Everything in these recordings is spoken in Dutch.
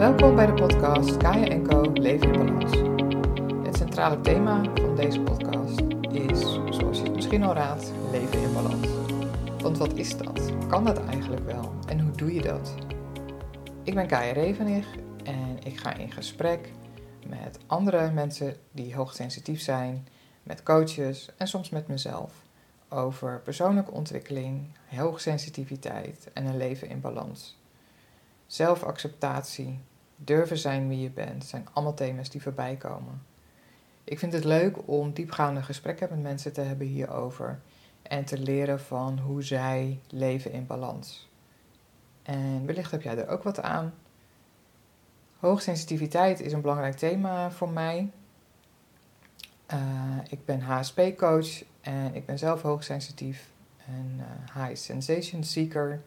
Welkom bij de podcast Kaya Co Leven in Balans. Het centrale thema van deze podcast is, zoals je het misschien al raadt, leven in balans. Want wat is dat? Kan dat eigenlijk wel? En hoe doe je dat? Ik ben Kaya Revenig en ik ga in gesprek met andere mensen die hoogsensitief zijn, met coaches en soms met mezelf over persoonlijke ontwikkeling, hoogsensitiviteit en een leven in balans. Zelfacceptatie, durven zijn wie je bent, zijn allemaal thema's die voorbij komen. Ik vind het leuk om diepgaande gesprekken met mensen te hebben hierover en te leren van hoe zij leven in balans. En wellicht heb jij er ook wat aan. Hoogsensitiviteit is een belangrijk thema voor mij. Uh, ik ben HSP-coach en ik ben zelf hoogsensitief en high sensation seeker.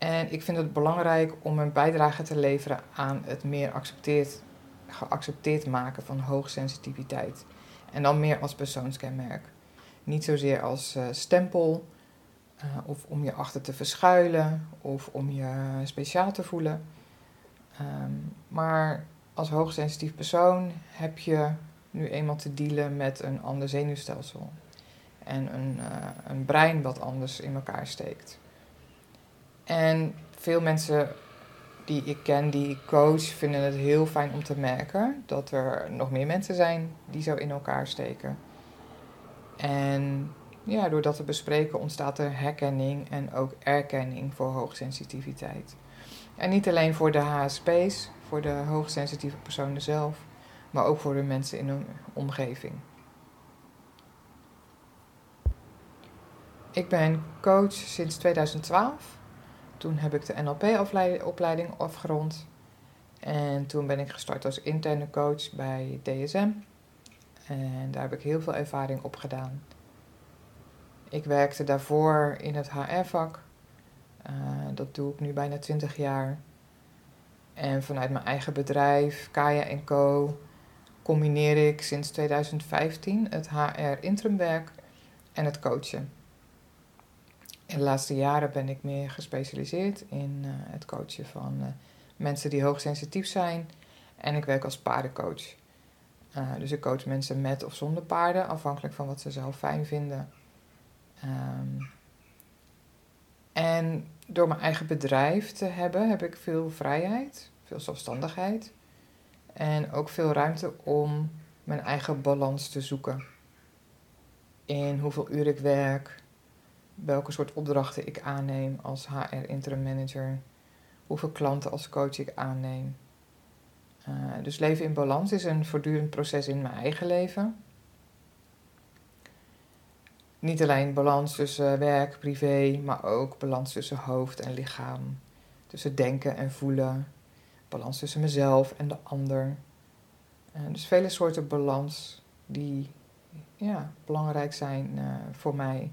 En ik vind het belangrijk om een bijdrage te leveren aan het meer accepteerd, geaccepteerd maken van hoogsensitiviteit. En dan meer als persoonskenmerk. Niet zozeer als uh, stempel, uh, of om je achter te verschuilen, of om je speciaal te voelen. Um, maar als hoogsensitief persoon heb je nu eenmaal te dealen met een ander zenuwstelsel. En een, uh, een brein wat anders in elkaar steekt. En veel mensen die ik ken, die ik coach, vinden het heel fijn om te merken dat er nog meer mensen zijn die zo in elkaar steken. En ja, door dat te bespreken ontstaat er herkenning en ook erkenning voor hoogsensitiviteit. En niet alleen voor de HSP's, voor de hoogsensitieve personen zelf, maar ook voor de mensen in hun omgeving. Ik ben coach sinds 2012 toen heb ik de NLP-opleiding afgerond. En toen ben ik gestart als interne coach bij DSM. En daar heb ik heel veel ervaring op gedaan. Ik werkte daarvoor in het HR-vak. Eh, dat doe ik nu bijna 20 jaar. En vanuit mijn eigen bedrijf, Kaya Co, combineer ik sinds 2015 het HR-interimwerk en het coachen. In de laatste jaren ben ik meer gespecialiseerd in uh, het coachen van uh, mensen die hoogsensitief zijn. En ik werk als paardencoach. Uh, dus ik coach mensen met of zonder paarden, afhankelijk van wat ze zelf fijn vinden. Um, en door mijn eigen bedrijf te hebben, heb ik veel vrijheid, veel zelfstandigheid. En ook veel ruimte om mijn eigen balans te zoeken. In hoeveel uur ik werk, welke soort opdrachten ik aanneem als HR interim manager, hoeveel klanten als coach ik aanneem. Uh, dus leven in balans is een voortdurend proces in mijn eigen leven. Niet alleen balans tussen werk, privé, maar ook balans tussen hoofd en lichaam. Tussen denken en voelen. Balans tussen mezelf en de ander. Uh, dus vele soorten balans die ja, belangrijk zijn uh, voor mij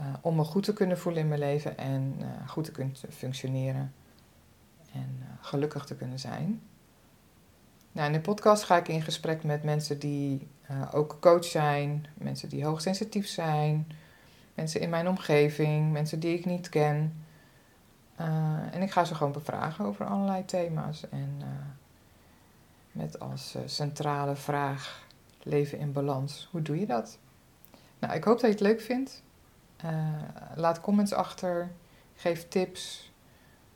uh, om me goed te kunnen voelen in mijn leven en uh, goed te kunnen functioneren en uh, gelukkig te kunnen zijn. Nou, in de podcast ga ik in gesprek met mensen die ook coach zijn, mensen die hoogsensitief zijn, mensen in mijn omgeving, mensen die ik niet ken. en ik ga ze gewoon bevragen over allerlei thema's. En met als centrale vraag leven in balans. Hoe doe je dat? Nou, ik hoop dat je het leuk vindt. Uh, laat comments achter. Geef tips,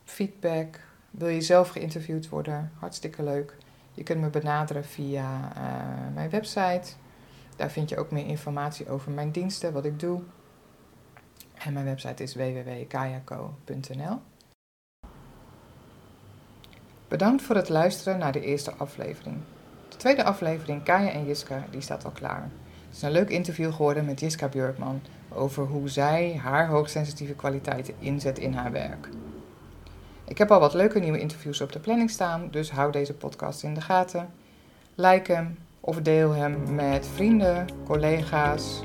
feedback. Wil je zelf geïnterviewd worden? Hartstikke leuk. Je kunt me benaderen via uh, mijn website. Daar vind je ook meer informatie over mijn diensten, wat ik doe. En mijn website is www.kayaco.nl. Bedankt voor het luisteren naar de eerste aflevering. De tweede aflevering, Kaya en Jiska, die staat al klaar. Het is een leuk interview geworden met Jiska Björkman over hoe zij haar hoogsensitieve kwaliteiten inzet in haar werk. Ik heb al wat leuke nieuwe interviews op de planning staan, dus hou deze podcast in de gaten. Like hem of deel hem met vrienden, collega's,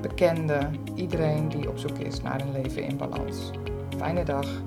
bekenden, iedereen die op zoek is naar een leven in balans. Fijne dag.